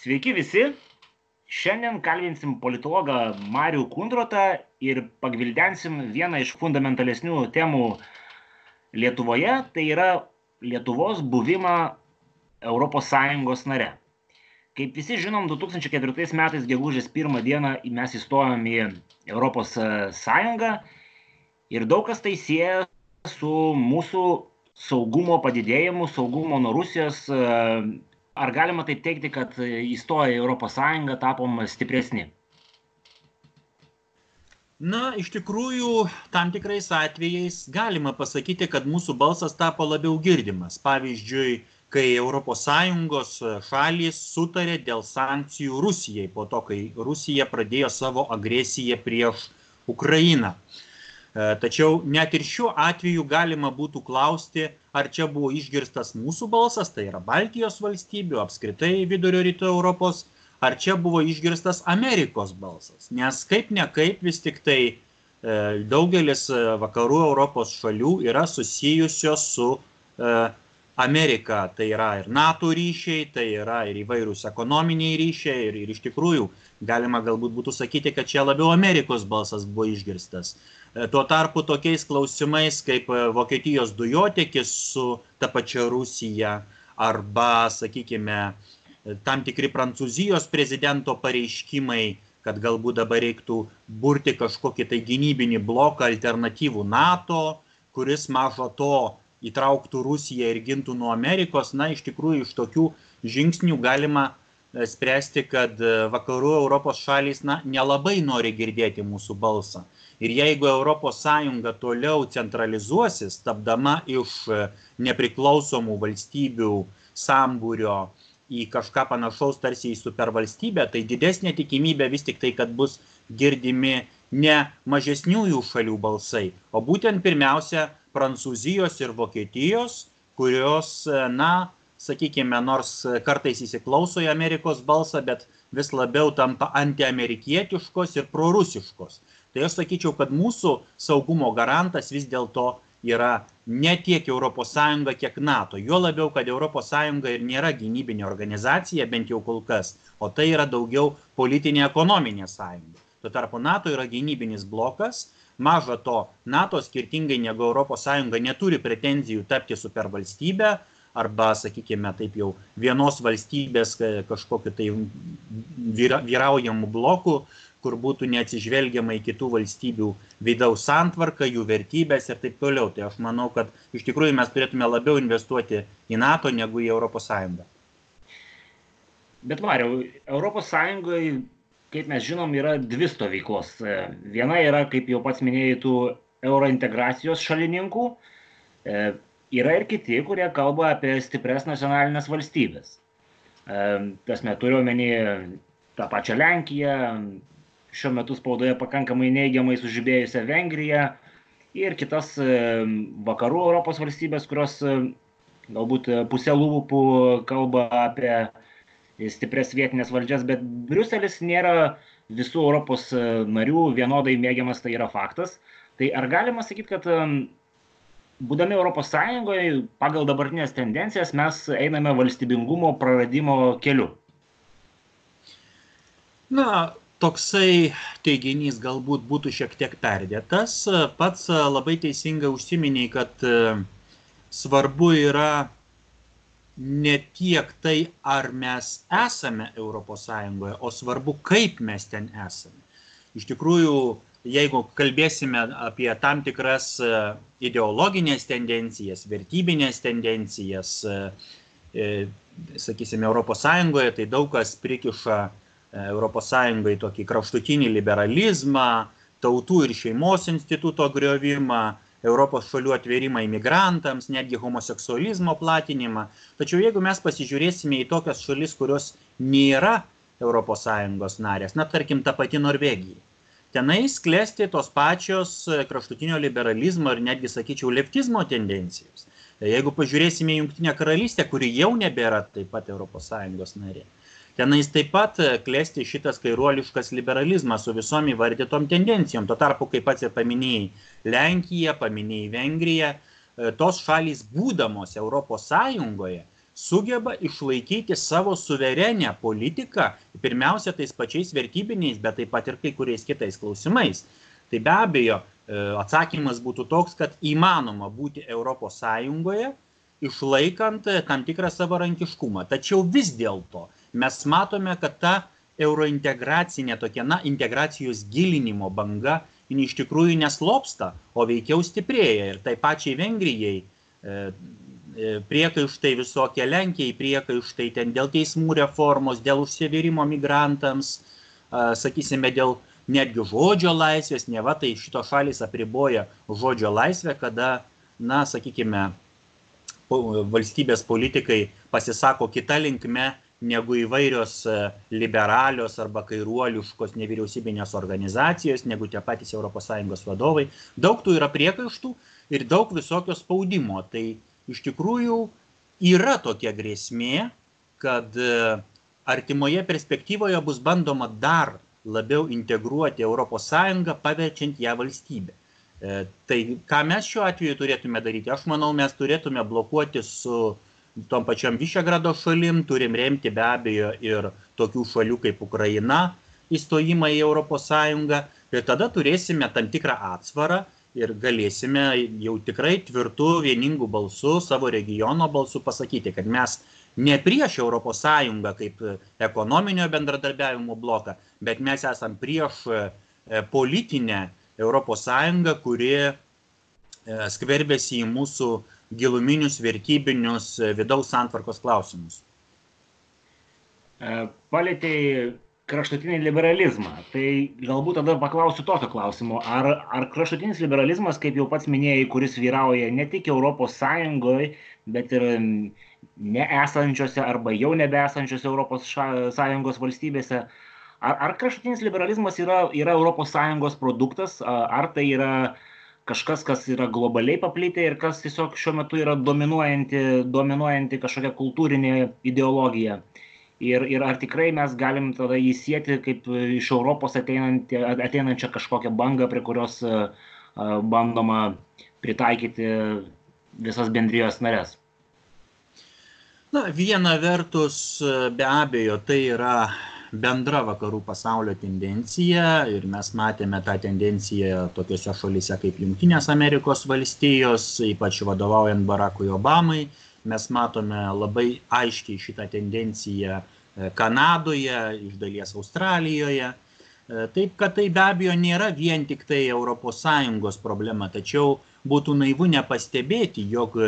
Sveiki visi. Šiandien kalbinsim politologą Marių Kundrotą ir pagvildensim vieną iš fundamentalesnių temų Lietuvoje, tai yra Lietuvos buvimą ES nare. Kaip visi žinom, 2004 metais gegužės pirmą dieną mes įstojom į ES ir daug kas tai sieja su mūsų saugumo padidėjimu, saugumo nuo Rusijos ar galima taip teigti, kad įstoję į Europos Sąjungą tapom stipresni? Na, iš tikrųjų, tam tikrais atvejais galima pasakyti, kad mūsų balsas tapo labiau girdimas. Pavyzdžiui, kai ES šalys sutarė dėl sankcijų Rusijai, po to, kai Rusija pradėjo savo agresiją prieš Ukrainą. E, tačiau net ir šiuo atveju galima būtų klausti, ar čia buvo išgirstas mūsų balsas, tai yra Baltijos valstybių, apskritai vidurio rytų Europos, ar čia buvo išgirstas Amerikos balsas. Nes kaip ne kaip vis tik tai e, daugelis e, vakarų Europos šalių yra susijusios su Amerika. Tai yra ir NATO ryšiai, tai yra ir įvairūs ekonominiai ryšiai ir, ir iš tikrųjų galima galbūt būtų sakyti, kad čia labiau Amerikos balsas buvo išgirstas. E, tuo tarpu tokiais klausimais kaip e, Vokietijos dujotekis su ta pačia Rusija arba, sakykime, e, tam tikri Prancūzijos prezidento pareiškimai, kad galbūt dabar reiktų burti kažkokį tai gynybinį bloką alternatyvų NATO, kuris mažo to įtrauktų Rusiją ir gintų nuo Amerikos, na, iš tikrųjų iš tokių žingsnių galima spręsti, kad vakarų Europos šalys, na, nelabai nori girdėti mūsų balsą. Ir jeigu ES toliau centralizuosis, tapdama iš e, nepriklausomų valstybių sambūrio į kažką panašaus tarsi į supervalstybę, tai didesnė tikimybė vis tik tai, kad bus girdimi ne mažesniųjų šalių balsai, o būtent pirmiausia Prancūzijos ir Vokietijos, kurios, e, na, sakykime, nors kartais įsiklauso į Amerikos balsą, bet vis labiau tampa antiamerikietiškos ir prorusiškos. Tai aš sakyčiau kad mūsų saugumo garantas vis dėlto yra ne tiek sąjunga kiek nato. Juo labiau kad sąjunga ir nėra gynybinė organizacija bent jau kol kas o tai yra daugiau politinė ekonominė sąjunga. Tuo tarpu nato yra gynybinis blokas maža to nato skirtingai negu europos sąjunga neturi pretenzijų tapti supervalstybe arba sakykime taip jau vienos valstybės kažkokiu tai vyra, vyraujamu bloku kur būtų neatsižvelgiama į kitų valstybių vidaus santvarką, jų vertybės ir taip toliau. Tai aš manau, kad iš tikrųjų mes turėtume labiau investuoti į NATO negu į ES. Bet Mariau, ES, kaip mes žinom, yra dvi stovyklos. Viena yra, kaip jau pats minėjai, tų eurointegracijos šalininkų. E, yra ir kiti, kurie kalba apie stipres nacionalinės valstybės. E, tas meturiu omeny tą pačią Lenkiją, šiuo metu spaudoje pakankamai neigiamai sužibėjusią Vengriją ir kitas e, vakarų Europos valstybės, kurios e, galbūt e, pusė lūpų kalba apie stipres vietinės valdžias, bet Briuselis nėra visų Europos narių vienodai mėgiamas, tai yra faktas. Tai ar galima sakyti, kad būdami Europos Sąjungoje, pagal dabartinės tendencijas, mes einame valstybingumo praradimo keliu? Na, toksai teiginys galbūt būtų šiek tiek perdėtas. Pats labai teisingai užsiminiai, kad e, svarbu yra ne tiek tai, ar mes esame ES, o svarbu, kaip mes ten esame. Iš tikrųjų, jeigu kalbėsime apie tam tikras e, ideologinės tendencijas, vertybinės tendencijas, e, sakysime, ES, tai daug kas prikiša ES tokį kraštutinį liberalizmą, tautų ir šeimos instituto griovimą, Europos šalių atvėrimą imigrantams, netgi homoseksualizmo platinimą. Tačiau jeigu mes pasižiūrėsime į tokias šalis, kurios nėra ES narės, na tarkim ta pati Norvegija, tenais klesti tos pačios kraštutinio liberalizmo ir netgi, sakyčiau, leftizmo tendencijos. Jeigu pažiūrėsime į Junktinę karalystę, kuri jau nebėra taip pat ES narė, tenais taip pat e, klesti šitas kairuoliškas liberalizmas su visom įvardytom tendencijom. Tuo tarpu, kaip pats ir paminėjai, Lenkija, paminėjai Vengrija, e, tos šalys būdamos Europos Sąjungoje sugeba išlaikyti savo suverenę politiką, pirmiausia, tais pačiais vertybiniais, bet taip pat ir kai kuriais kitais klausimais. Tai be abejo, e, atsakymas būtų toks, kad įmanoma būti ES išlaikant tam tikrą savarankiškumą. Tačiau vis dėlto mes matome, kad ta eurointegracinė tokia, na, integracijos gilinimo banga, jin iš tikrųjų neslopsta, o veikiau stiprėja. Ir tai pačiai Vengrijai e, E, priekaištai visokie Lenkijai, priekaištai ten dėl teismų reformos, dėl užsivėrimo migrantams, sakysime, dėl netgi žodžio laisvės, ne va, tai šitos šalis apriboja žodžio laisvę, kada, na, sakykime, valstybės politikai pasisako kitą linkme negu įvairios e, liberalios arba kairuoliškos nevyriausybinės organizacijos, negu tie patys ES vadovai. Daug tų yra priekaištų ir daug visokio spaudimo. Tai iš tikrųjų yra tokia grėsmė, kad e, artimoje perspektyvoje bus bandoma dar labiau integruoti ES, paverčiant ją valstybę. E, tai ką mes šiuo atveju turėtume daryti? Aš manau, mes turėtume blokuoti su tom pačiam Višegrado šalim, turim remti be abejo ir tokių šalių kaip Ukraina įstojimą į ES ir tada turėsime tam tikrą atsvarą ir galėsime jau tikrai tvirtų vieningų balsų savo regiono balsų pasakyti, kad mes ne prieš ES kaip ekonominio bendradarbiavimo bloką, bet mes esam prieš e, politinę ES, kuri e, skverbėsi į mūsų giluminius vertybinius e, vidaus santvarkos klausimus. Palėtėjai kraštutinį liberalizmą. Tai galbūt tada paklausiu tokio klausimo. Ar, ar kraštutinis liberalizmas, kaip jau pats minėjai, kuris vyrauja ne tik Sąjungoje, bet ir neesančiose arba jau nebesančiose Sąjungos valstybėse, ar, ar kraštutinis liberalizmas yra, yra Sąjungos produktas, ar tai yra kažkas, kas yra globaliai paplitę ir kas tiesiog šiuo metu yra dominuojanti, dominuojanti kažkokia kultūrinė ideologija ir ir ar tikrai mes galim tada jį sieti kaip iš Europos ateinančią kažkokią bangą, prie kurios bandoma pritaikyti visas bendrijos narės? Na, viena vertus, be abejo, tai yra bendra vakarų pasaulio tendencija ir mes matėme tą tendenciją tokiuose šalyse kaip Junktinės Amerikos valstijos, ypač vadovaujant Barakui Obamai, mes matome labai aiškiai šitą tendenciją e, Kanadoje, iš dalies Australijoje. E, taip, kad tai be abejo nėra vien tik tai ES problema, tačiau būtų naivu nepastebėti, jog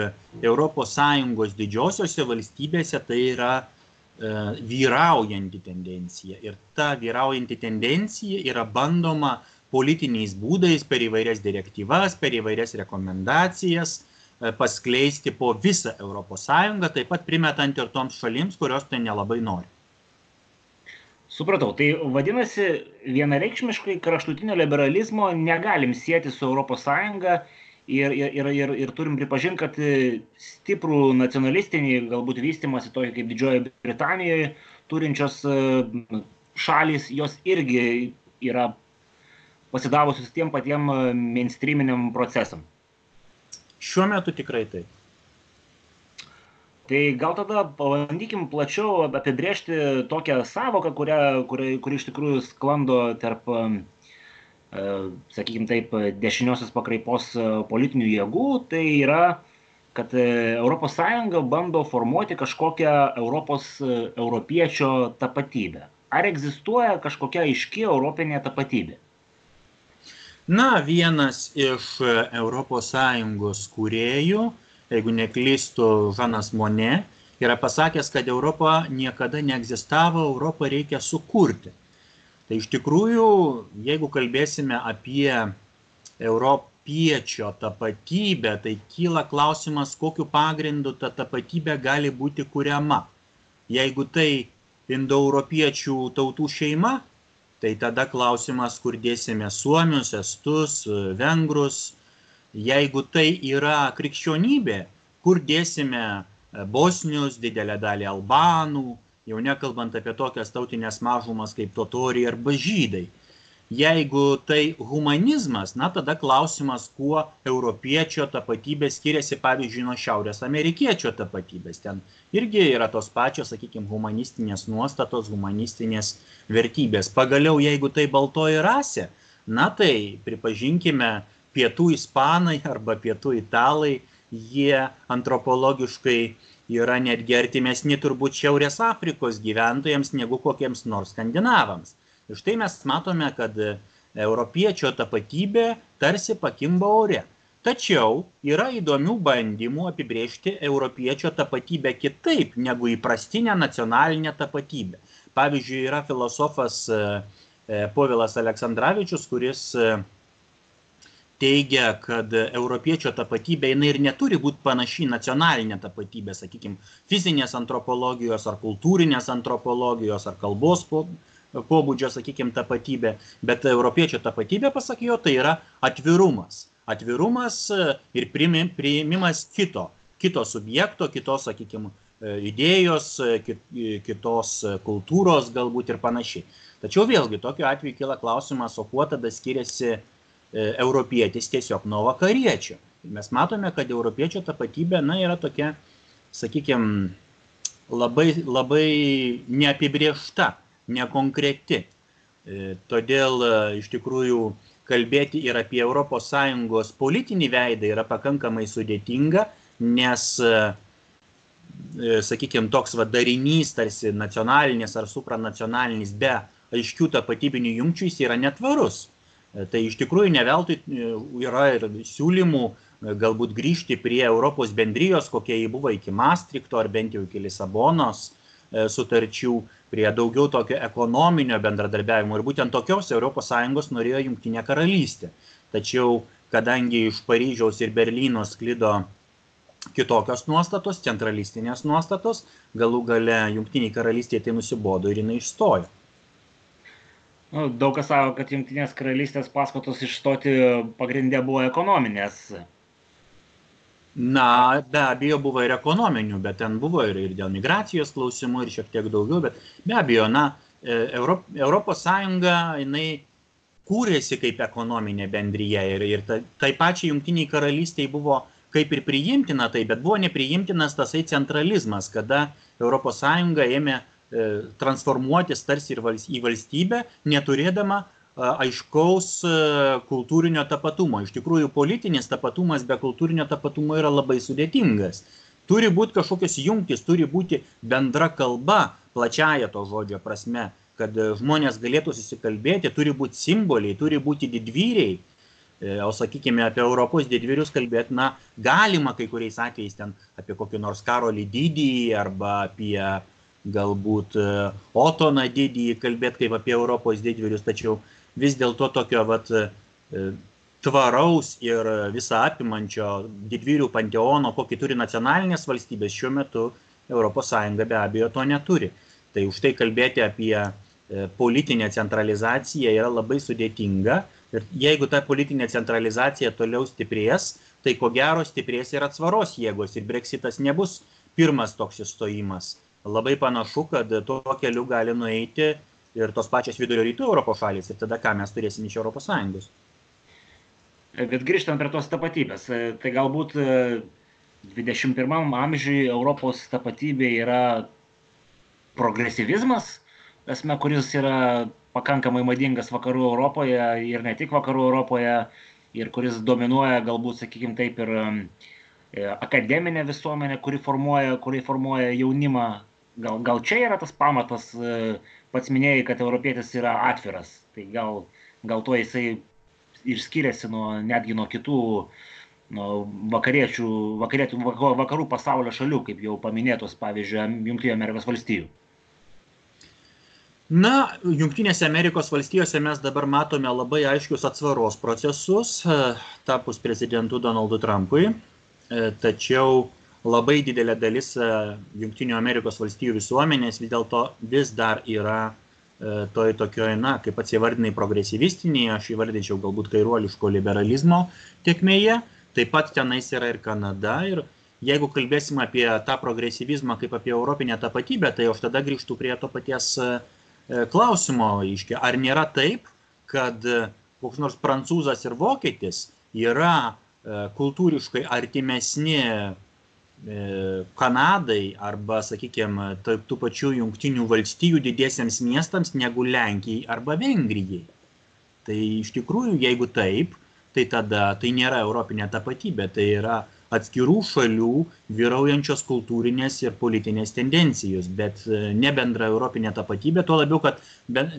ES didžiosiose valstybėse tai yra e, vyraujanti tendencija. Ir ta vyraujanti tendencija yra bandoma politiniais būdais per įvairias direktyvas, per įvairias rekomendacijas E, paskleisti po visą ES, taip pat primetant ir toms šalims, kurios tai nelabai nori. Supratau, tai vadinasi, vienareikšmiškai kraštutinio liberalizmo negalim sėti su ES ir, ir, ir, ir, turim pripažinti, kad stiprų nacionalistinį, galbūt vystimąsi tokį kaip Didžiojoje Britanijoje turinčios e, šalis, jos irgi yra pasidavusios tiem patiem e, mainstreaminiam procesam. Šiuo metu tikrai taip. Tai gal tada pabandykim plačiau apibriežti tokią savoką, kurią, kuri, kuri iš tikrųjų sklando tarp, e, sakykime taip, dešiniosios pakraipos e, politinių jėgų. Tai yra, kad ES bando formuoti kažkokią Europos e, europiečio tapatybę. Ar egzistuoja kažkokia aiški europinė tapatybė? Na, vienas iš ES kūrėjų, jeigu neklystu, Žanas Mone, yra pasakęs, kad Europa niekada neegzistavo, Europą reikia sukurti. Tai iš tikrųjų, jeigu kalbėsime apie europiečio tapatybę, tai kyla klausimas, kokiu pagrindu ta tapatybė gali būti kuriama. Jeigu tai indoeuropiečių tautų šeima, tai tada klausimas, kur dėsime suomius, estus, vengrus. Jeigu tai yra krikščionybė, kur dėsime bosnius, didelę dalį albanų, jau nekalbant apie tokias tautinės mažumas kaip totoriai arba žydai. Jeigu tai humanizmas, na tada klausimas, kuo europiečio tapatybė skiriasi, pavyzdžiui, nuo šiaurės amerikiečio tapatybės. Ten irgi yra tos pačios, sakykime, humanistinės nuostatos, humanistinės vertybės. Pagaliau, jeigu tai baltoji rasė, na tai pripažinkime, pietų ispanai arba pietų italai, jie antropologiškai yra netgi artimesni turbūt Šiaurės Afrikos gyventojams negu kokiems nors skandinavams. Ir štai mes matome, kad europiečio tapatybė tarsi pakimba ore. Tačiau yra įdomių bandymų apibriežti europiečio tapatybę kitaip negu įprastinę nacionalinę tapatybę. Pavyzdžiui, yra filosofas e, e, Povilas Aleksandраvičius, kuris e, teigia, kad europiečio tapatybė jinai ir neturi būti panaši į nacionalinę tapatybę, sakykime, fizinės antropologijos ar kultūrinės antropologijos ar kalbos pobūdžio, sakykime, tapatybė, bet europiečio tapatybė, pasak jo, tai yra atvirumas. Atvirumas ir priimimas kito, kito subjekto, kitos, sakykime, idėjos, kitos kultūros galbūt ir panašiai. Tačiau vėlgi, tokiu atveju kyla klausimas, o kuo tada skiriasi E, europietis tiesiog nuo vakariečio. Mes matome, kad europiečio tapatybė, na, yra tokia, sakykime, labai, labai neapibriešta, nekonkreti. E, todėl e, iš tikrųjų kalbėti ir apie ES politinį veidą yra pakankamai sudėtinga, nes, sakykime, toks va darinys, tarsi nacionalinis ar supranacionalinis be aiškių tapatybinių jungčių, jis yra netvarus. Tai iš tikrųjų ne veltui e, yra ir siūlymų e, galbūt grįžti prie Europos bendrijos, kokie jį buvo iki Maastrichto ar bent jau iki Lisabonos e, sutarčių, prie daugiau tokio ekonominio bendradarbiavimo. Ir būtent tokios ES norėjo Junktinė karalystė. Tačiau, kadangi iš Paryžiaus ir Berlyno sklido kitokios nuostatos, centralistinės nuostatos, galų gale Junktiniai karalystėje tai nusibodo ir jinai išstojo. Nu, daug kas sako, kad Junktinės karalystės paskatos išstoti pagrindę buvo ekonominės. Na, be abejo, buvo ir ekonominių, bet ten buvo ir, ir dėl migracijos klausimų, ir šiek tiek daugiau, bet be abejo, na, e, Europ, Europos Sąjunga, jinai kūrėsi kaip ekonominė bendryje ir, ir ta, tai pačiai Junktiniai karalystiai buvo kaip ir priimtina tai, bet buvo nepriimtinas tasai centralizmas, kada Sąjunga ėmė transformuotis tarsi ir į valstybę, neturėdama e, aiškaus e, kultūrinio tapatumo. Iš tikrųjų, politinis tapatumas be kultūrinio tapatumo yra labai sudėtingas. Turi būti kažkokios jungtis, turi būti bendra kalba, plačiaja to žodžio prasme, kad žmonės galėtų susikalbėti, turi būti simboliai, turi būti didvyriai. O sakykime, apie Europos didvyrius kalbėti, na, galima kai kuriais atvejais ten apie kokį nors karolį didįjį arba apie galbūt e, Otoną didįjį kalbėti kaip apie Europos didvyrius, tačiau vis dėlto tokio vat, e, tvaraus ir visą apimančio didvyrių panteono, kokį turi nacionalinės valstybės, šiuo metu ES be abejo to neturi. Tai už tai kalbėti apie e, politinę centralizaciją yra labai sudėtinga ir jeigu ta politinė centralizacija toliau stiprės, tai ko gero stiprės ir atsvaros jėgos ir breksitas nebus pirmas toks įstojimas labai panašu, kad tuo keliu gali nueiti ir tos pačios vidurio rytų Europos šalis ir tada ką mes turėsim iš Europos Sąjungos. Bet grįžtant prie tos tapatybės, tai galbūt 21 amžiui Europos tapatybė yra progresyvizmas, esmė, kuris yra pakankamai madingas vakarų Europoje ir ne tik vakarų Europoje, ir kuris dominuoja galbūt, sakykime taip, ir e, akademinė visuomenė, kuri formuoja, kuri formuoja jaunimą gal, gal čia yra tas pamatas, e, pats minėjai, kad europietis yra atviras, tai gal, gal tuo jisai ir skiriasi nuo, netgi nuo kitų nuo vakariečių, vakarietų, vakarų pasaulio šalių, kaip jau paminėtos, pavyzdžiui, Junktinių Amerikos valstijų. Na, Junktinėse Amerikos valstijose mes dabar matome labai aiškius atsvaros procesus, tapus prezidentu Donaldu Trumpui. E, tačiau labai didelė dalis e, Junktinių Amerikos valstijų visuomenės vis dėlto vis dar yra e, toj tokioj, na, kaip pats įvardinai, progresyvistinėje, aš įvardinčiau galbūt kairuoliško liberalizmo tiekmėje, taip pat tenais yra ir Kanada. Ir jeigu kalbėsim apie tą progresyvizmą kaip apie europinę tapatybę, tai aš tada grįžtų prie to paties e, klausimo, iškia, ar nėra taip, kad koks nors prancūzas ir vokietis yra kultūriškai artimesni Kanadai arba, sakykime, tų pačių jungtinių valstijų didiesiems miestams negu Lenkijai arba Vengrijai. Tai iš tikrųjų, jeigu taip, tai tada tai nėra europinė tapatybė, tai yra atskirų šalių vyraujančios kultūrinės ir politinės tendencijos, bet ne bendra europinė tapatybė, tuo labiau, kad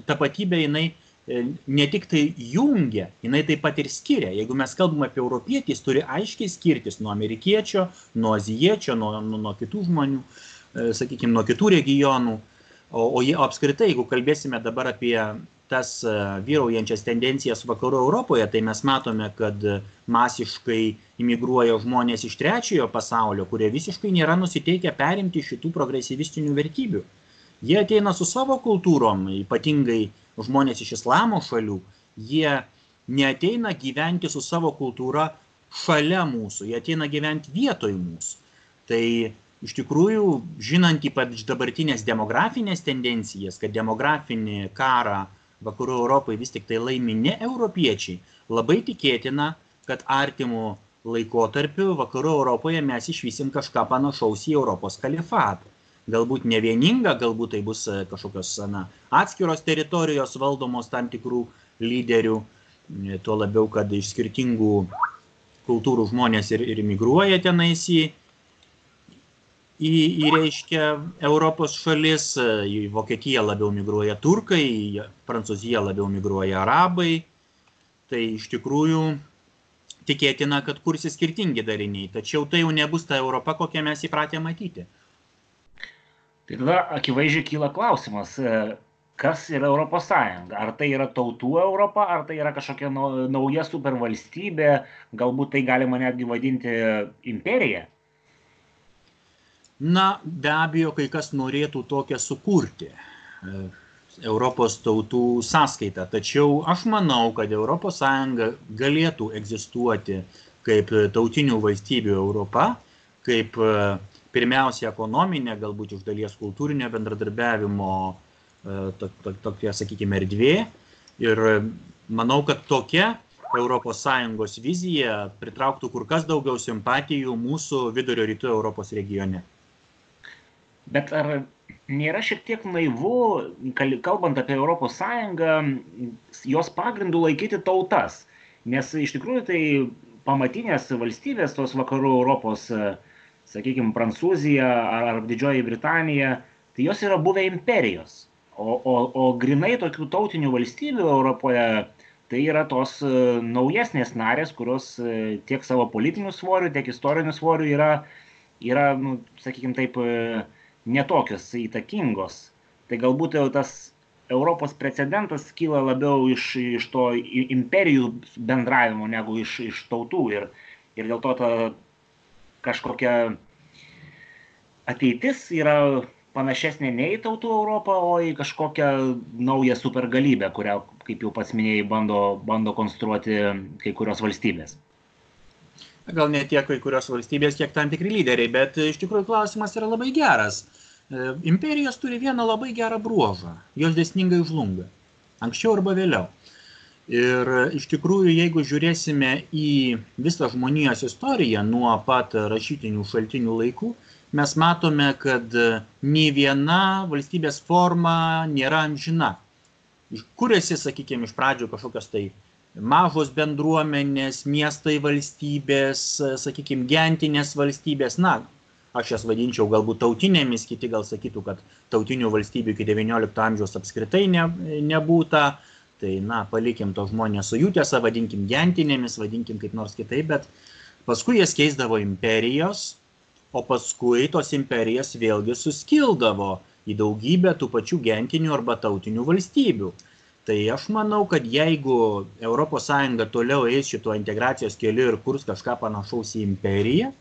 tapatybė jinai E, ne tik tai jungia, jinai taip pat ir skiria. Jeigu mes kalbame apie europietį, jis turi aiškiai skirtis nuo amerikiečio, nuo azijiečio, nuo, nuo, nuo kitų žmonių, e, sakykime, nuo kitų regionų. O, o apskritai, jeigu kalbėsime dabar apie tas e, vyraujančias tendencijas vakarų Europoje, tai mes matome, kad masiškai imigruoja žmonės iš trečiojo pasaulio, kurie visiškai nėra nusiteikę perimti šitų progresyvistinių vertybių. Jie ateina su savo kultūrom, ypatingai žmonės iš islamo šalių, jie neateina gyventi su savo kultūra šalia mūsų, jie ateina gyventi vietoj mūsų. Tai iš tikrųjų, žinant ypač dabartinės demografinės tendencijas, kad demografinį karą vakarų Europai vis tik tai laimi ne europiečiai, labai tikėtina, kad artimų laikotarpiu vakarų Europoje mes išvysim kažką panašaus į Europos kalifatą galbūt ne vieninga, galbūt tai bus e, kažkokios na, atskiros teritorijos valdomos tam tikrų lyderių, e, tuo labiau, kad iš skirtingų kultūrų žmonės ir, ir migruoja tenais į, į, į reiškia Europos šalis, e, į Vokietiją labiau migruoja turkai, į Prancūziją labiau migruoja arabai, tai iš tikrųjų tikėtina, kad kursi skirtingi dariniai, tačiau tai jau nebus ta Europa, kokią mes įpratę matyti. Tai tada akivaizdžiai kyla klausimas, e, kas yra Europos Sąjunga? Ar tai yra tautų Europa, ar tai yra kažkokia nauja supervalstybė, galbūt tai galima netgi vadinti imperija? Na, be abejo, kai kas norėtų tokią sukurti. E, Europos tautų sąskaitą. Tačiau aš manau, kad ES galėtų egzistuoti kaip tautinių valstybių Europa, kaip pirmiausia ekonominė, galbūt iš dalies kultūrinio bendradarbiavimo e, tokia, sakykime, erdvė. Ir manau, kad tokia ES vizija pritrauktų kur kas daugiau simpatijų mūsų vidurio rytų Europos regione. Bet ar nėra šiek tiek naivu, kalbant apie ES, jos pagrindų laikyti tautas? Nes iš tikrųjų tai pamatinės valstybės tos vakarų Europos uh, sakykim, Prancūzija ar, ar Didžioji Britanija, tai jos yra buvę imperijos. O, o, o grinai tokių tautinių valstybių Europoje tai yra tos uh, naujesnės narės, kurios uh, tiek savo politinių svorių, tiek istorinių svorių yra, yra nu, sakykime taip, uh, netokios įtakingos. Tai galbūt jau tas Europos precedentas kyla labiau iš, iš to imperijų bendravimo negu iš, iš tautų. Ir, ir dėl to ta kažkokia ateitis yra panašesnė ne į tautų Europą, o į kažkokią naują supergalybę, kurią, kaip jau pats minėjai, bando, bando konstruoti kai kurios valstybės. Gal ne tiek kai kurios valstybės, kiek tam tikri lyderiai, bet iš tikrųjų klausimas yra labai geras. E, imperijos turi vieną labai gerą bruožą. Jos desningai žlunga. Anksčiau arba vėliau. Ir iš tikrųjų, jeigu žiūrėsime į visą žmonijos istoriją nuo pat rašytinių šaltinių laikų, mes matome, kad nei viena valstybės forma nėra amžina. Kuriasi, sakykime, iš pradžių kažkokios tai mažos bendruomenės, miestai valstybės, sakykime, gentinės valstybės. Na, aš jas vadinčiau galbūt tautinėmis, kiti gal sakytų, kad tautinių valstybių iki XIX amžiaus apskritai ne, nebūta tai na palikim tos žmonės su jų tiesa, vadinkim gentinėmis, vadinkim kaip nors kitaip, bet paskui jas keisdavo imperijos, o paskui tos imperijos vėlgi suskildavo į daugybę tų pačių gentinių arba tautinių valstybių. Tai aš manau, kad jeigu ES toliau eis šituo integracijos keliu ir kurs kažką panašaus į imperiją,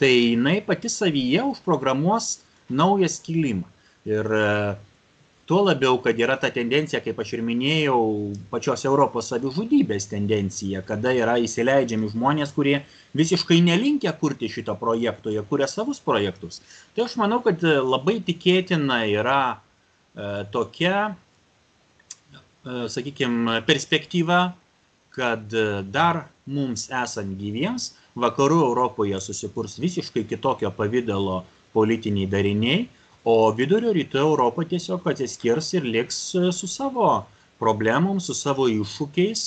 tai jinai pati savyje užprogramuos naują skilimą. Ir tuo labiau kad yra ta tendencija kaip aš ir minėjau pačios europos savižudybės tendencija kada yra įsileidžiami žmonės kurie visiškai nelinkę kurti šito projekto jie kuria savus projektus. Tai aš manau kad labai tikėtina yra e, tokia sakykime, perspektyva, kad dar mums esant gyviems, vakarų Europoje susikurs visiškai kitokio pavydalo politiniai dariniai, o vidurio rytų Europa tiesiog atsiskirs ir liks su savo problemom, su savo iššūkiais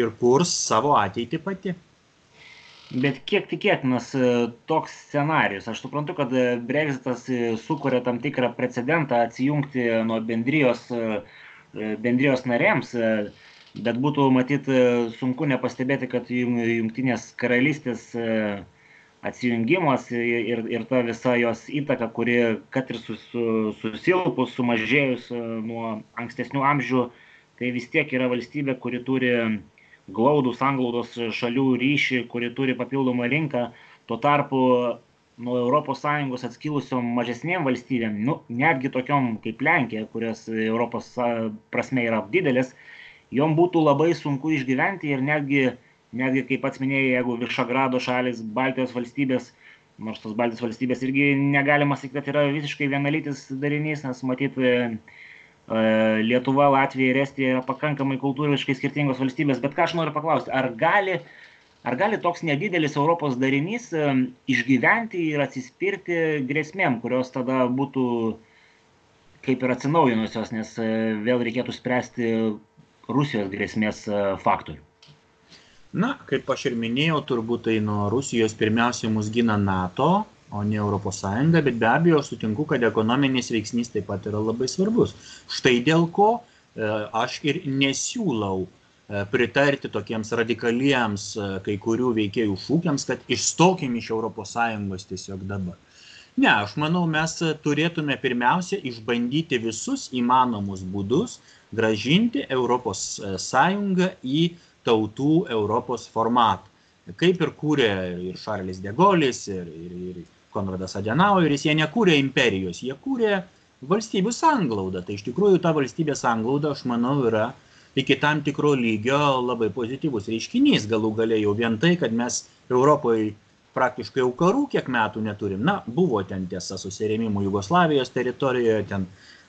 ir kurs savo ateitį pati. Bet kiek tikėtinas e, toks scenarius? Aš suprantu, kad e, Brexitas e, sukuria tam tikrą precedentą atsijungti nuo bendrijos, bendrijos narėms, bet būtų matyt sunku nepastebėti, kad jungtinės karalystės atsijungimas ir, ir ta visa jos įtaka, kuri, kad ir sus, susilpus, sumažėjus nuo ankstesnių amžių, tai vis tiek yra valstybė, kuri turi glaudų sanglaudos šalių ryšį, kuri turi papildomą rinką, tuo tarpu nuo ES atskilusiom mažesnėm valstybėm, nu, netgi tokiom kaip Lenkija, kurios Europos prasme yra didelis, jom būtų labai sunku išgyventi ir netgi, netgi kaip pats minėjai, jeigu Višagrado šalis, Baltijos valstybės, nors tos Baltijos valstybės irgi negalima sakyti, kad yra visiškai vienalytis darinys, nes matyt, Lietuva, Latvija ir Estija yra pakankamai kultūriškai skirtingos valstybės, bet ką aš noriu paklausti, ar gali, ar gali toks nedidelis Europos darinys išgyventi ir atsispirti grėsmėm, kurios tada būtų kaip ir atsinaujinusios, nes vėl reikėtų spręsti Rusijos grėsmės faktorių. Na, kaip aš ir minėjau, turbūt tai nuo Rusijos pirmiausia mus gina NATO, o ne Europos Sąjunga, bet be abejo aš sutinku, kad ekonominis veiksnys taip pat yra labai svarbus. Štai dėl ko e, aš ir nesiūlau e, pritarti tokiems radikaliems e, kai kurių veikėjų šūkiams, kad išstokim iš Sąjungos tiesiog dabar. Ne, aš manau, mes turėtume pirmiausia išbandyti visus įmanomus būdus, gražinti Sąjungą į tautų Europos formatą. Kaip ir kūrė ir Šarlis Degolis, ir, ir, ir Konradas Adenaueris, jie nekūrė imperijos, jie kūrė valstybių sanglaudą. Tai iš tikrųjų ta valstybės sanglauda, aš manau, yra iki tam tikro lygio labai pozityvus reiškinys. Galų galia jau vien tai, kad mes Europoje praktiškai jau karų kiek metų neturim. Na, buvo ten tiesa susirėmimų Jugoslavijos teritorijoje, ten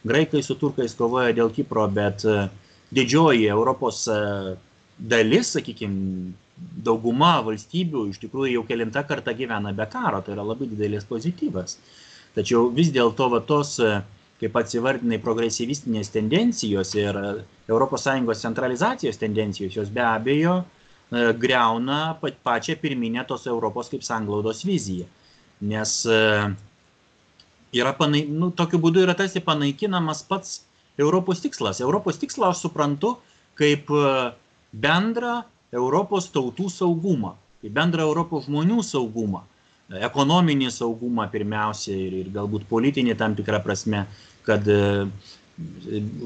graikai su turkais kovoja dėl Kipro, bet e, didžioji Europos e, dalis, sakykime, dauguma valstybių iš tikrųjų jau kelinta kartą gyvena be karo, tai yra labai didelis pozityvas. Tačiau vis dėlto tos, kaip pats įvardinai, progresyvistinės tendencijos ir ES centralizacijos tendencijos, jos be abejo e, greuna pačią pirminę tos Europos kaip sanglaudos viziją. Nes e, yra panai, nu, tokiu būdu yra tarsi panaikinamas pats Europos tikslas. Europos tikslą aš suprantu kaip e, bendrą Europos tautų saugumą, į bendrą Europos žmonių saugumą, ekonominį saugumą pirmiausia ir, ir galbūt politinį tam tikrą prasme, kad e,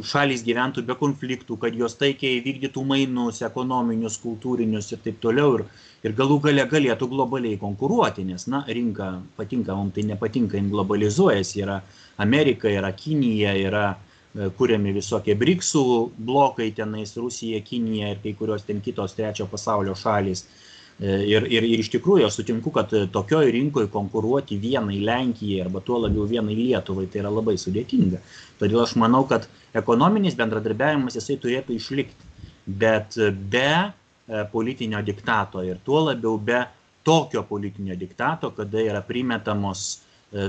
šalys gyventų be konfliktų, kad jos taikiai vykdytų mainus ekonominius, kultūrinius ir taip toliau ir, ir galų gale galėtų globaliai konkuruoti, nes, na, rinka patinka, mums tai nepatinka, jin globalizuojasi, yra Amerika, yra Kinija, yra uh, kuriami visokie briksų blokai tenais Rusija, Kinija ir kai kurios ten kitos trečio pasaulio šalys. E, ir, ir, ir iš tikrųjų aš sutinku, kad tokioj rinkoje konkuruoti vienai Lenkijai arba tuo labiau vienai Lietuvai tai yra labai sudėtinga. Todėl aš manau, kad ekonominis bendradarbiavimas jisai turėtų išlikti, bet be e, politinio diktato ir tuo labiau be tokio politinio diktato, kada yra primetamos E,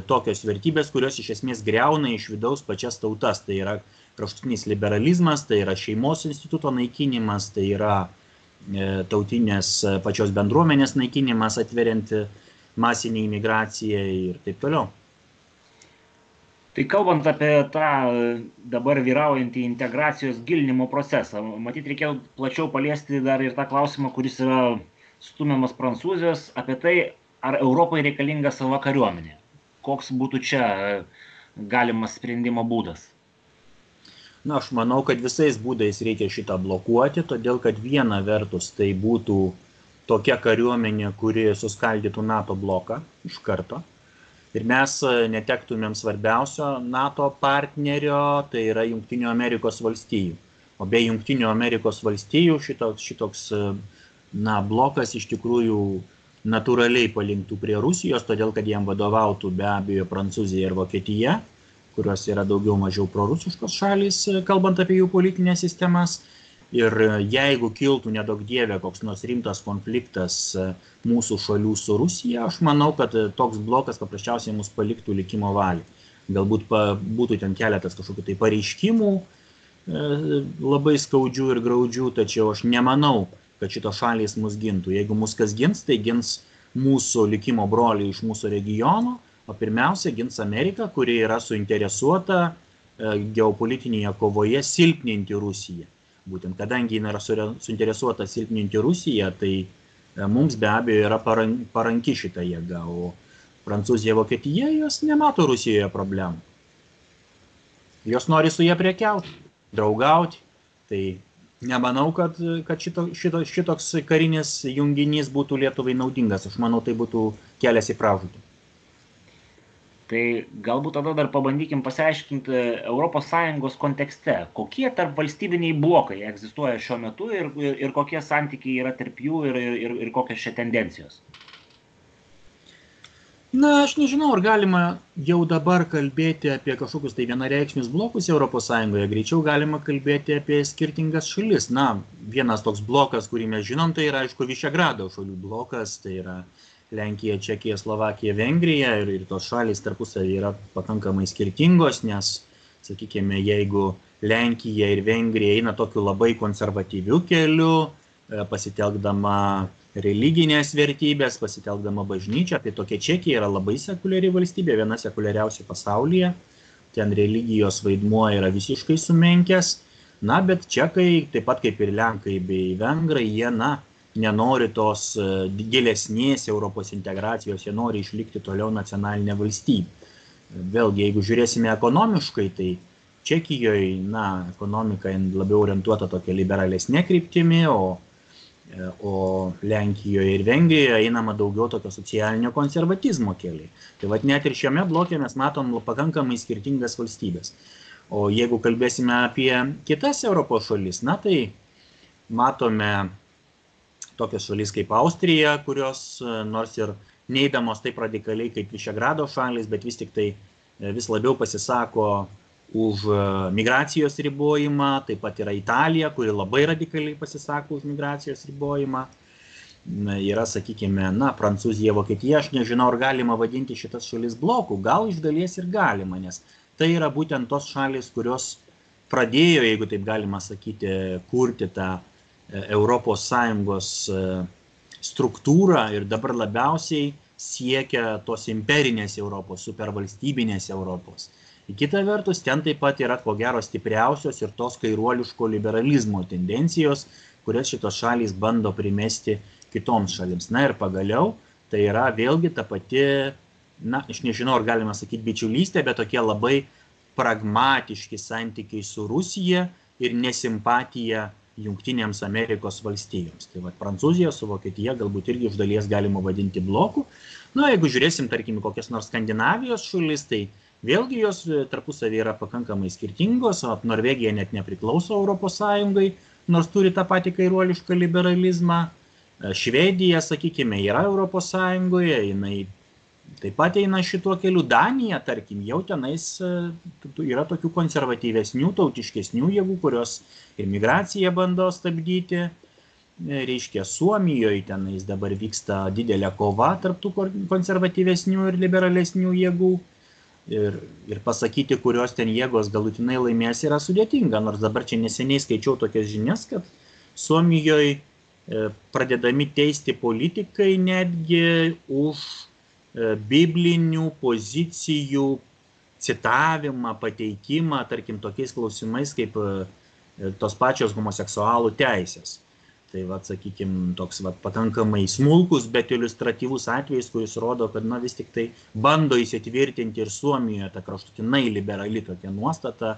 tokios vertybės, kurios iš esmės greuna iš vidaus pačias tautas. Tai yra kraštutinis liberalizmas, tai yra šeimos instituto naikinimas, tai yra e, tautinės e, pačios bendruomenės naikinimas atveriant masinį imigraciją ir taip toliau. Tai kalbant apie tą dabar vyraujantį integracijos gilinimo procesą, matyt, reikėtų plačiau paliesti dar ir tą klausimą, kuris yra stumiamas Prancūzijos, apie tai, ar Europai reikalinga sava kariuomenė koks būtų čia e, galimas sprendimo būdas? Na, aš manau, kad visais būdais reikia šitą blokuoti, todėl kad viena vertus tai būtų tokia kariuomenė, kuri suskaldytų NATO bloką iš karto. Ir mes e, netektumėm svarbiausio NATO partnerio, tai yra Junktinių Amerikos valstijų. O be Junktinių Amerikos valstijų šitoks, šitoks e, na, blokas iš tikrųjų natūraliai palinktų prie Rusijos, todėl kad jam vadovautų be abejo Prancūzija ir Vokietija. kurios yra daugiau mažiau prorusiškos šalys, kalbant apie jų politinės sistemas. Ir jeigu kiltų nedaug dievė koks nors rimtas konfliktas mūsų šalių su Rusija, aš manau, kad toks blokas paprasčiausiai mus paliktų likimo valiai. Galbūt pa, būtų ten keletas kažkokių tai pareiškimų e, labai skaudžių ir graudžių, tačiau aš nemanau, kad šitos šalys mus gintų. Jeigu mus kas gins, tai gins mūsų likimo broliai iš mūsų regiono, o pirmiausia gins Amerika, kuri yra suinteresuota e, geopolitinėje kovoje silpninti Rusiją. Būtent kadangi jinai yra suinteresuota silpninti Rusiją, tai e, mums be abejo yra paranki šita jėga, o Prancūzija, Vokietija, jos nemato Rusijoje problemų. Jos nori su jie prekiauti, draugauti. Tai nemanau, kad, kad šito, šito, šitoks karinis junginys būtų Lietuvai naudingas. Aš manau, tai būtų kelias į pražūtį. Tai galbūt tada dar pabandykim pasiaiškinti ES kontekste, kokie tarp valstybiniai blokai egzistuoja šiuo metu ir, ir, ir kokie santykiai yra tarp jų ir, ir, ir kokios čia tendencijos. Na, aš nežinau, ar galima jau dabar kalbėti apie kažkokius tai vienareikšmius blokus ES, greičiau galima kalbėti apie skirtingas šalis. Na, vienas toks blokas, kurį mes žinom, tai yra, aišku, Višegrado šalių blokas, tai yra uh, Lenkija, Čekija, Slovakija, Vengrija ir, ir tos šalys tarpusavį yra pakankamai skirtingos, nes, sakykime, jeigu Lenkija ir Vengrija eina tokiu labai konservatyviu keliu, e, pasitelkdama religinės vertybės, pasitelkdama bažnyčią, tai tokia Čekija yra labai sekuliari valstybė, viena sekuliariausia pasaulyje, ten religijos vaidmuo yra visiškai sumenkęs, na, bet čekai, taip pat kaip ir lenkai bei vengrai, jie, na, nenori tos e, gilesnės Europos integracijos, jie nori išlikti toliau nacionalinė valstybė. Vėlgi, jeigu žiūrėsime ekonomiškai, tai Čekijoje, na, ekonomika labiau orientuota tokia liberalesnė kryptimi, o, o Lenkijoje ir Vengrijoje einama daugiau tokio socialinio konservatizmo keliai. Tai vad net ir šiame blokė mes matom pakankamai skirtingas valstybės. O jeigu kalbėsime apie kitas Europos šalis, na tai matome tokios šalys kaip Austrija, kurios nors ir neįdamos taip radikaliai kaip Višegrado šalis, bet vis tik tai e, vis labiau pasisako už e, migracijos ribojimą, taip pat yra Italija, kuri labai radikaliai pasisako už migracijos ribojimą. Yra, sakykime, na, Prancūzija, Vokietija, aš nežinau, ar galima vadinti šitas šalis blokų, gal iš dalies ir galima, nes tai yra būtent tos šalis, kurios pradėjo, jeigu taip galima sakyti, kurti tą ES e, struktūrą ir dabar labiausiai siekia tos imperinės Europos, supervalstybinės Europos. Į kitą vertus, ten taip pat yra ko gero stipriausios ir tos kairuoliško liberalizmo tendencijos, kurias šitos šalys bando primesti kitoms šalims. Na ir pagaliau, tai yra vėlgi ta pati, na, aš nežinau, ar galima sakyti bičiulystė, bet tokie labai pragmatiški santykiai su Rusija ir nesimpatija Junktinėms Amerikos valstijoms. Tai vad Prancūzija su Vokietija galbūt irgi iš dalies galima vadinti bloku. Na, jeigu žiūrėsim, tarkim, kokias nors Skandinavijos šalis, tai vėlgi jos e, tarpusavį yra pakankamai skirtingos, Norvegija net nepriklauso ES, nors turi tą patį kairuolišką liberalizmą. E, Švedija, sakykime, yra ES, jinai taip pat eina šituo keliu. Danija, tarkim, jau tenais e, yra tokių konservatyvesnių, tautiškesnių jėgų, kurios ir migraciją bando stabdyti. Reiškia, Suomijoje tenais dabar vyksta didelė kova tarptų konservatyvesnių ir liberalesnių jėgų. Ir, ir pasakyti, kurios ten jėgos galutinai laimės yra sudėtinga. Nors dabar čia neseniai skaičiau tokias žinias, kad Suomijoje pradedami teisti politikai netgi už E, biblinių pozicijų citavimą, pateikimą, tarkim, tokiais klausimais kaip e, tos pačios homoseksualų teisės. Tai, va, sakykime, toks va, pakankamai smulkus, bet iliustratyvus atvejis, kuris rodo, kad na, vis tik tai bando įsitvirtinti ir Suomijoje ta kraštutinai liberali tokia nuostata,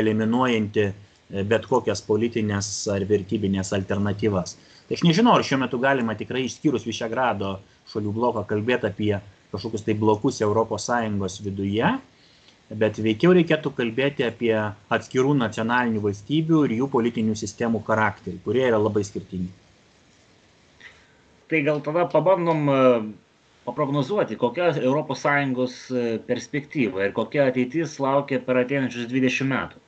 eliminuojanti e, bet kokias politinės ar vertybinės alternatyvas. Tai aš nežinau, ar šiuo metu galima tikrai išskyrus Višegrado šalių bloką kalbėti apie kažkokius tai blokus ES viduje, bet veikiau reikėtų kalbėti apie atskirų nacionalinių valstybių ir jų politinių sistemų charakterį, kurie yra labai skirtingi. Tai gal tada pabandom e, paprognozuoti, kokia ES perspektyva ir kokia ateitis laukia per ateinančius 20 metų?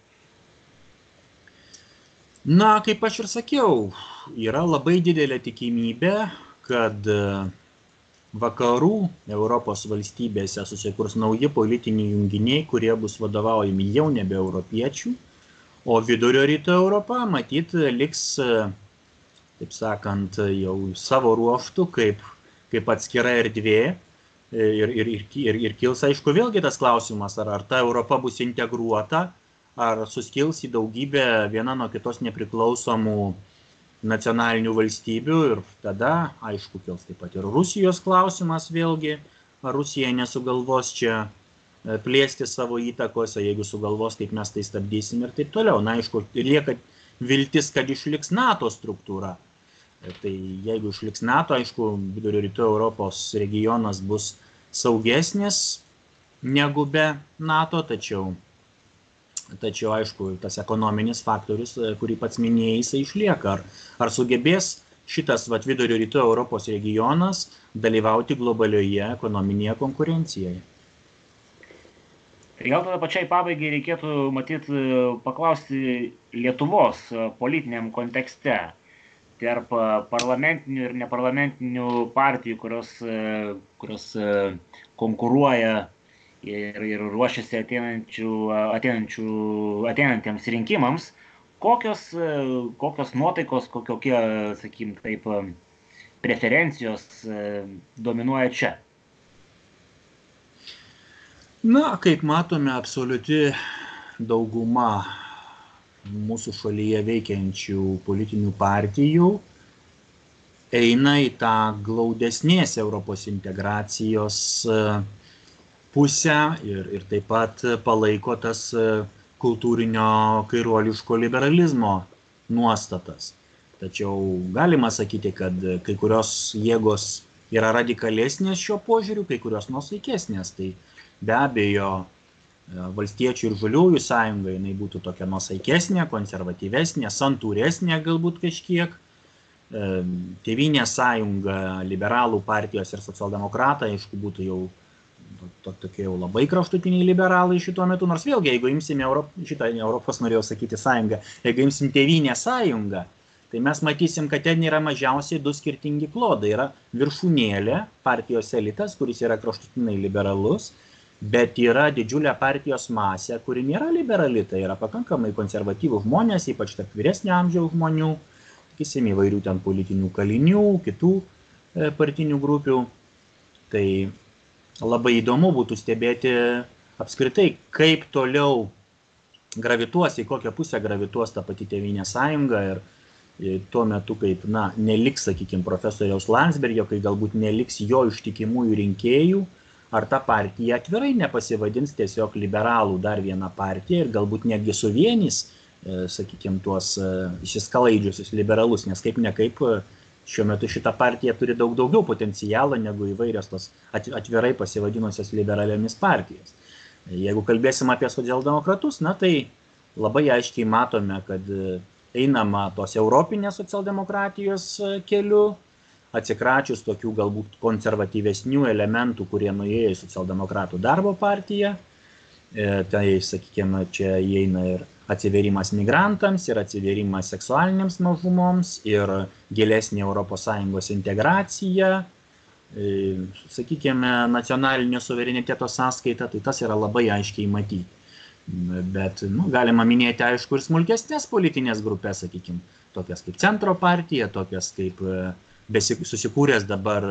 Na, kaip aš ir sakiau, yra labai didelė tikimybė, kad vakarų Europos valstybėse susikurs nauji politiniai junginiai, kurie bus vadovaujami jau nebe europiečių, o vidurio rytų Europa matyt liks, taip sakant, jau savo ruoštų kaip, kaip atskira erdvė. Ir, ir, ir, ir, ir kils, aišku, vėlgi tas klausimas, ar, ar ta Europa bus integruota, ar suskils į daugybę viena nuo kitos nepriklausomų nacionalinių valstybių ir tada, aišku, kils taip pat ir Rusijos klausimas vėlgi, ar Rusija nesugalvos čia e, plėsti savo įtakos, jeigu sugalvos, kaip mes tai stabdysim ir taip toliau. Na, aišku, lieka viltis, kad išliks NATO struktūra. E, tai jeigu išliks NATO, aišku, vidurio rytų Europos regionas bus saugesnis negu be NATO, tačiau Tačiau, aišku, tas ekonominis faktorius, e, kurį pats minėjai, jisai išlieka. Ar, ar sugebės šitas vat, vidurio rytų Europos regionas dalyvauti globalioje ekonominėje konkurencijoje? Tai gal tada pačiai pabaigai reikėtų, matyt, paklausti Lietuvos politiniam kontekste tarp parlamentinių ir neparlamentinių partijų, kurios, kurios konkuruoja ir, ir ruošiasi ateinančių, ateinančių, ateinantiems rinkimams, kokios, kokios nuotaikos, kokie, sakykim, taip, preferencijos dominuoja čia? Na, kaip matome, absoliuti dauguma mūsų šalyje veikiančių politinių partijų eina į tą glaudesnės Europos integracijos uh, pusę ir, ir taip pat palaiko tas e, kultūrinio kairuoliško liberalizmo nuostatas. Tačiau galima sakyti, kad kai kurios jėgos yra radikalesnės šio požiūriu, kai kurios nusaikesnės. Tai be abejo, e, valstiečių ir žaliųjų sąjunga jinai būtų tokia nusaikesnė, konservatyvesnė, santūresnė galbūt kažkiek. E, Tevinė sąjunga, liberalų partijos ir socialdemokratai, aišku, būtų jau to, tokie jau labai kraštutiniai liberalai šituo metu, nors vėlgi, jeigu imsime Europ, šitą Europos, norėjau sakyti, sąjungą, jeigu imsim tėvynę sąjungą, tai mes matysim, kad ten yra mažiausiai du skirtingi klodai. Yra viršūnėlė, partijos elitas, kuris yra kraštutinai liberalus, bet yra didžiulė partijos masė, kuri nėra liberali, tai yra pakankamai konservatyvų žmonės, ypač tarp vyresnio amžiaus žmonių, sakysim, įvairių ten politinių kalinių, kitų e, partinių grupių. Tai labai įdomu būtų stebėti apskritai, kaip toliau gravituos, į kokią pusę gravituos ta pati Tevinė sąjunga ir, tuo metu, kaip, na, neliks, sakykime, profesoriaus Landsbergio, kai galbūt neliks jo ištikimųjų rinkėjų, ar ta partija atvirai nepasivadins tiesiog liberalų dar vieną partiją ir galbūt netgi suvienys, e, sakykime, tuos e, išsiskalaidžiusius liberalus, nes kaip nekaip šiuo metu šita partija turi daug daugiau potencialo negu įvairios tos atvirai pasivadinusios liberaliomis partijos. Jeigu kalbėsim apie socialdemokratus, na tai labai aiškiai matome, kad einama tos europinės socialdemokratijos keliu, atsikračius tokių galbūt konservatyvesnių elementų, kurie nuėjo į socialdemokratų darbo partiją. E, tai, sakykime, čia įeina ir atsiverimas migrantams ir atsiverimas seksualinėms mažumoms ir gilesnė ES integracija, e, sakykime, nacionalinio suvereniteto sąskaita, tai tas yra labai aiškiai matyti. Bet nu, galima minėti, aišku, ir smulkesnės politinės grupės, sakykime, tokias kaip Centro partija, tokias kaip e, susikūręs dabar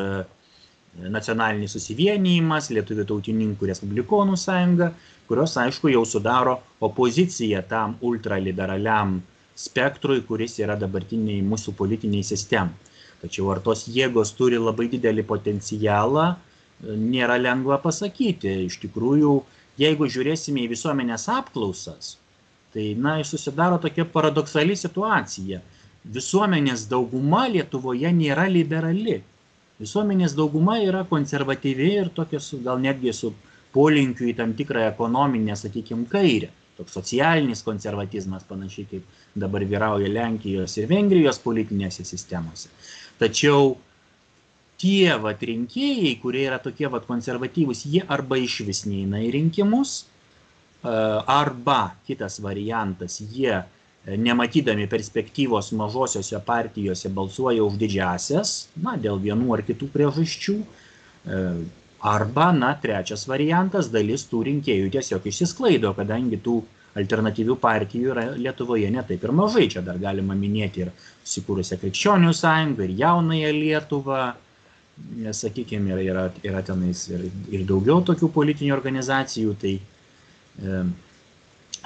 nacionalinis susivienijimas, Lietuvų tautininkų respublikonų sąjunga, kurios, aišku, jau sudaro opoziciją tam ultraliberaliam spektrui, kuris yra dabartiniai mūsų politiniai sistemai. Tačiau ar tos jėgos turi labai didelį potencialą, nėra lengva pasakyti. Iš tikrųjų, jeigu žiūrėsime į visuomenės apklausas, tai, na, susidaro tokia paradoksali situacija. Visuomenės dauguma Lietuvoje nėra liberali visuomenės dauguma yra konservatyvi ir tokia su, gal netgi su polinkiu į tam tikrą ekonominę, sakykime, kairę. Toks socialinis konservatizmas, panašiai kaip dabar vyrauja Lenkijos ir Vengrijos politinėse sistemose. Tačiau tie vat rinkėjai, kurie yra tokie vat konservatyvūs, jie arba iš vis neina į rinkimus, e, arba kitas variantas, jie nematydami perspektyvos mažosiose partijose balsuoja už didžiasias, na, dėl vienų ar kitų priežasčių. E, arba, na, trečias variantas, dalis tų rinkėjų tiesiog išsisklaido, kadangi tų alternatyvių partijų yra Lietuvoje netaip ir mažai. Čia dar galima minėti ir susikūrusią krikščionių sąjungą, ir jaunąją Lietuvą. Sakykime, yra, yra, yra tenais ir, ir daugiau tokių politinių organizacijų, tai e,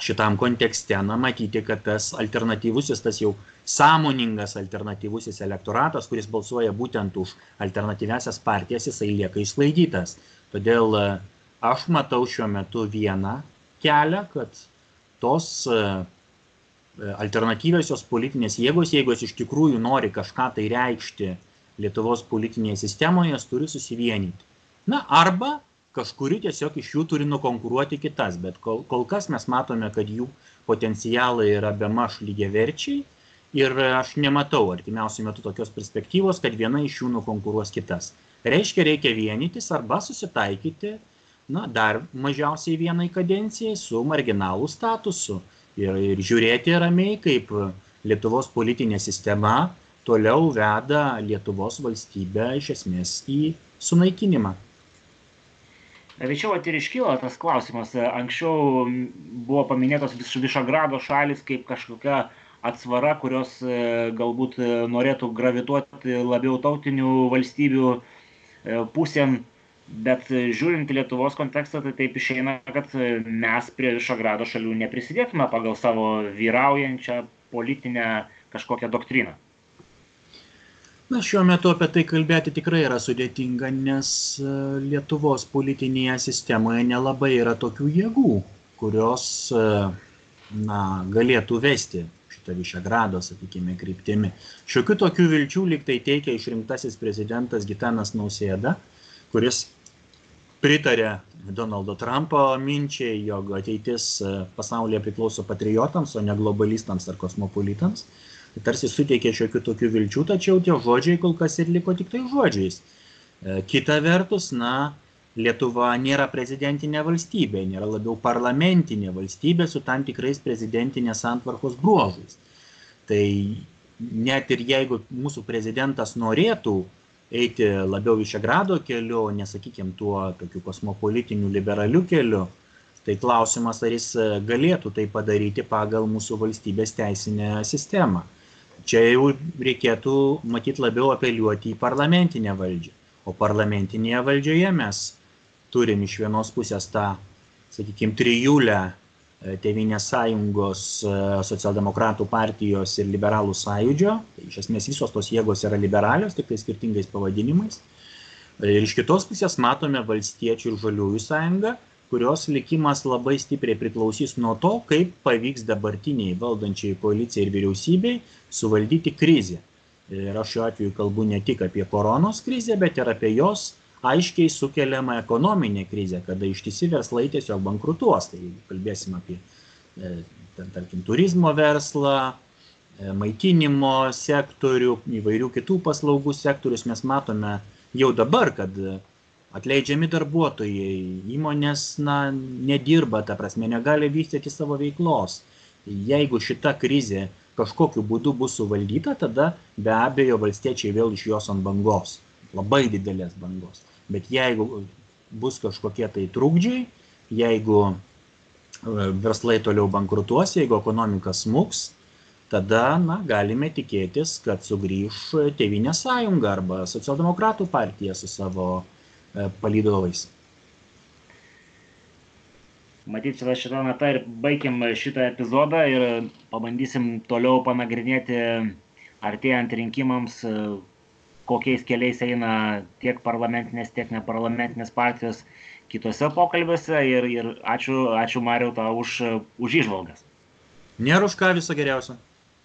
šitam kontekste, na, matyti, kad tas alternatyvusis, tas jau sąmoningas alternatyvusis elektoratas, kuris balsuoja būtent už alternatyvesias partijas, jisai lieka išsklaidytas. Todėl e, aš matau šiuo metu vieną kelią, kad tos e, e, alternatyviosios politinės jėgos, jeigu jos iš tikrųjų nori kažką tai reikšti Lietuvos politinėje sistemoje, jos turi susivienyti. Na, arba kažkuri tiesiog iš jų turi nukonkuruoti kitas, bet kol, kol kas mes matome, kad jų potencialai yra be maž lygiaverčiai ir aš nematau artimiausių metų tokios perspektyvos, kad viena iš jų nukonkuruos kitas. Reiškia, reikia vienytis arba susitaikyti na, dar mažiausiai vienai kadencijai su marginalų statusu ir, ir žiūrėti ramiai, kaip Lietuvos politinė sistema toliau veda Lietuvos valstybę iš esmės į sunaikinimą. Tačiau ir iškyla tas klausimas. Anksčiau buvo paminėtos Višagrado šalis kaip kažkokia atsvara, kurios e, galbūt e, norėtų gravituoti labiau tautinių valstybių e, pusėn bet žiūrint į lietuvos kontekstą tai taip išeina kad mes prie višegrado šalių neprisidėtume pagal savo vyraujančią politinę kažkokią doktriną Na, šiuo metu apie tai kalbėti tikrai yra sudėtinga, nes e, Lietuvos politinėje sistemoje nelabai yra tokių jėgų, kurios e, na, galėtų vesti šitą Višegrado, sakykime, kryptimi. Šiokių tokių vilčių liktai teikia išrinktasis prezidentas Gitanas Nausėda, kuris pritarė Donaldo Trumpo minčiai, jog ateitis e, pasaulyje priklauso patriotams, o ne globalistams ar kosmopolitams. Tai tarsi suteikė šiokių tokių vilčių, tačiau tie žodžiai kol kas ir liko tik tai žodžiais. E, kita vertus, na, Lietuva nėra prezidentinė valstybė, nėra labiau parlamentinė valstybė su tam tikrais prezidentinės santvarkos bruožais. Tai net ir jeigu mūsų prezidentas norėtų eiti labiau Višegrado keliu, o nesakykime tuo tokiu kosmopolitiniu liberaliu keliu, tai klausimas, ar jis galėtų tai padaryti pagal mūsų valstybės teisinę sistemą. Čia jau reikėtų matyti labiau apeliuoti į parlamentinę valdžią. O parlamentinėje valdžioje mes turim iš vienos pusės tą, sakykime, trijulę E, Tevinės sąjungos, e, socialdemokratų partijos ir liberalų sąjūdžio. Tai iš esmės visos tos jėgos yra liberalios, tik tai skirtingais pavadinimais. E, ir iš kitos pusės matome valstiečių ir žaliųjų sąjungą, kurios likimas labai stipriai priklausys nuo to, kaip pavyks dabartiniai valdančiai koalicijai ir vyriausybei suvaldyti krizę. Ir aš šiuo atveju kalbu ne tik apie koronos krizę, bet ir apie jos aiškiai sukeliama ekonominė krizė, kada ištisi verslai tiesiog bankrutuos. Tai jeigu kalbėsim apie, e, tarkim, turizmo verslą, e, maitinimo sektorių, įvairių kitų paslaugų sektorius, mes matome jau dabar, kad atleidžiami darbuotojai, įmonės na, nedirba, ta prasme, negali vystyti savo veiklos. Jeigu šita krizė kažkokiu būdu bus suvaldyta, tada be abejo valstiečiai vėl iš jos ant bangos, labai didelės bangos. Bet jeigu bus kažkokie tai trukdžiai, jeigu e, verslai toliau bankrutuos, jeigu ekonomika smuks, tada na, galime tikėtis, kad sugrįž Tevinė sąjunga arba socialdemokratų partija su savo palydovais. Matyt, šitą natą ir baigiam šitą epizodą ir pabandysim toliau panagrinėti artėjant rinkimams, kokiais keliais eina tiek parlamentinės, tiek neparlamentinės partijos kitose pokalbiuose ir, ir ačiū, ačiū Mariu tau už, už išvalgas. Nėra už ką viso geriausio.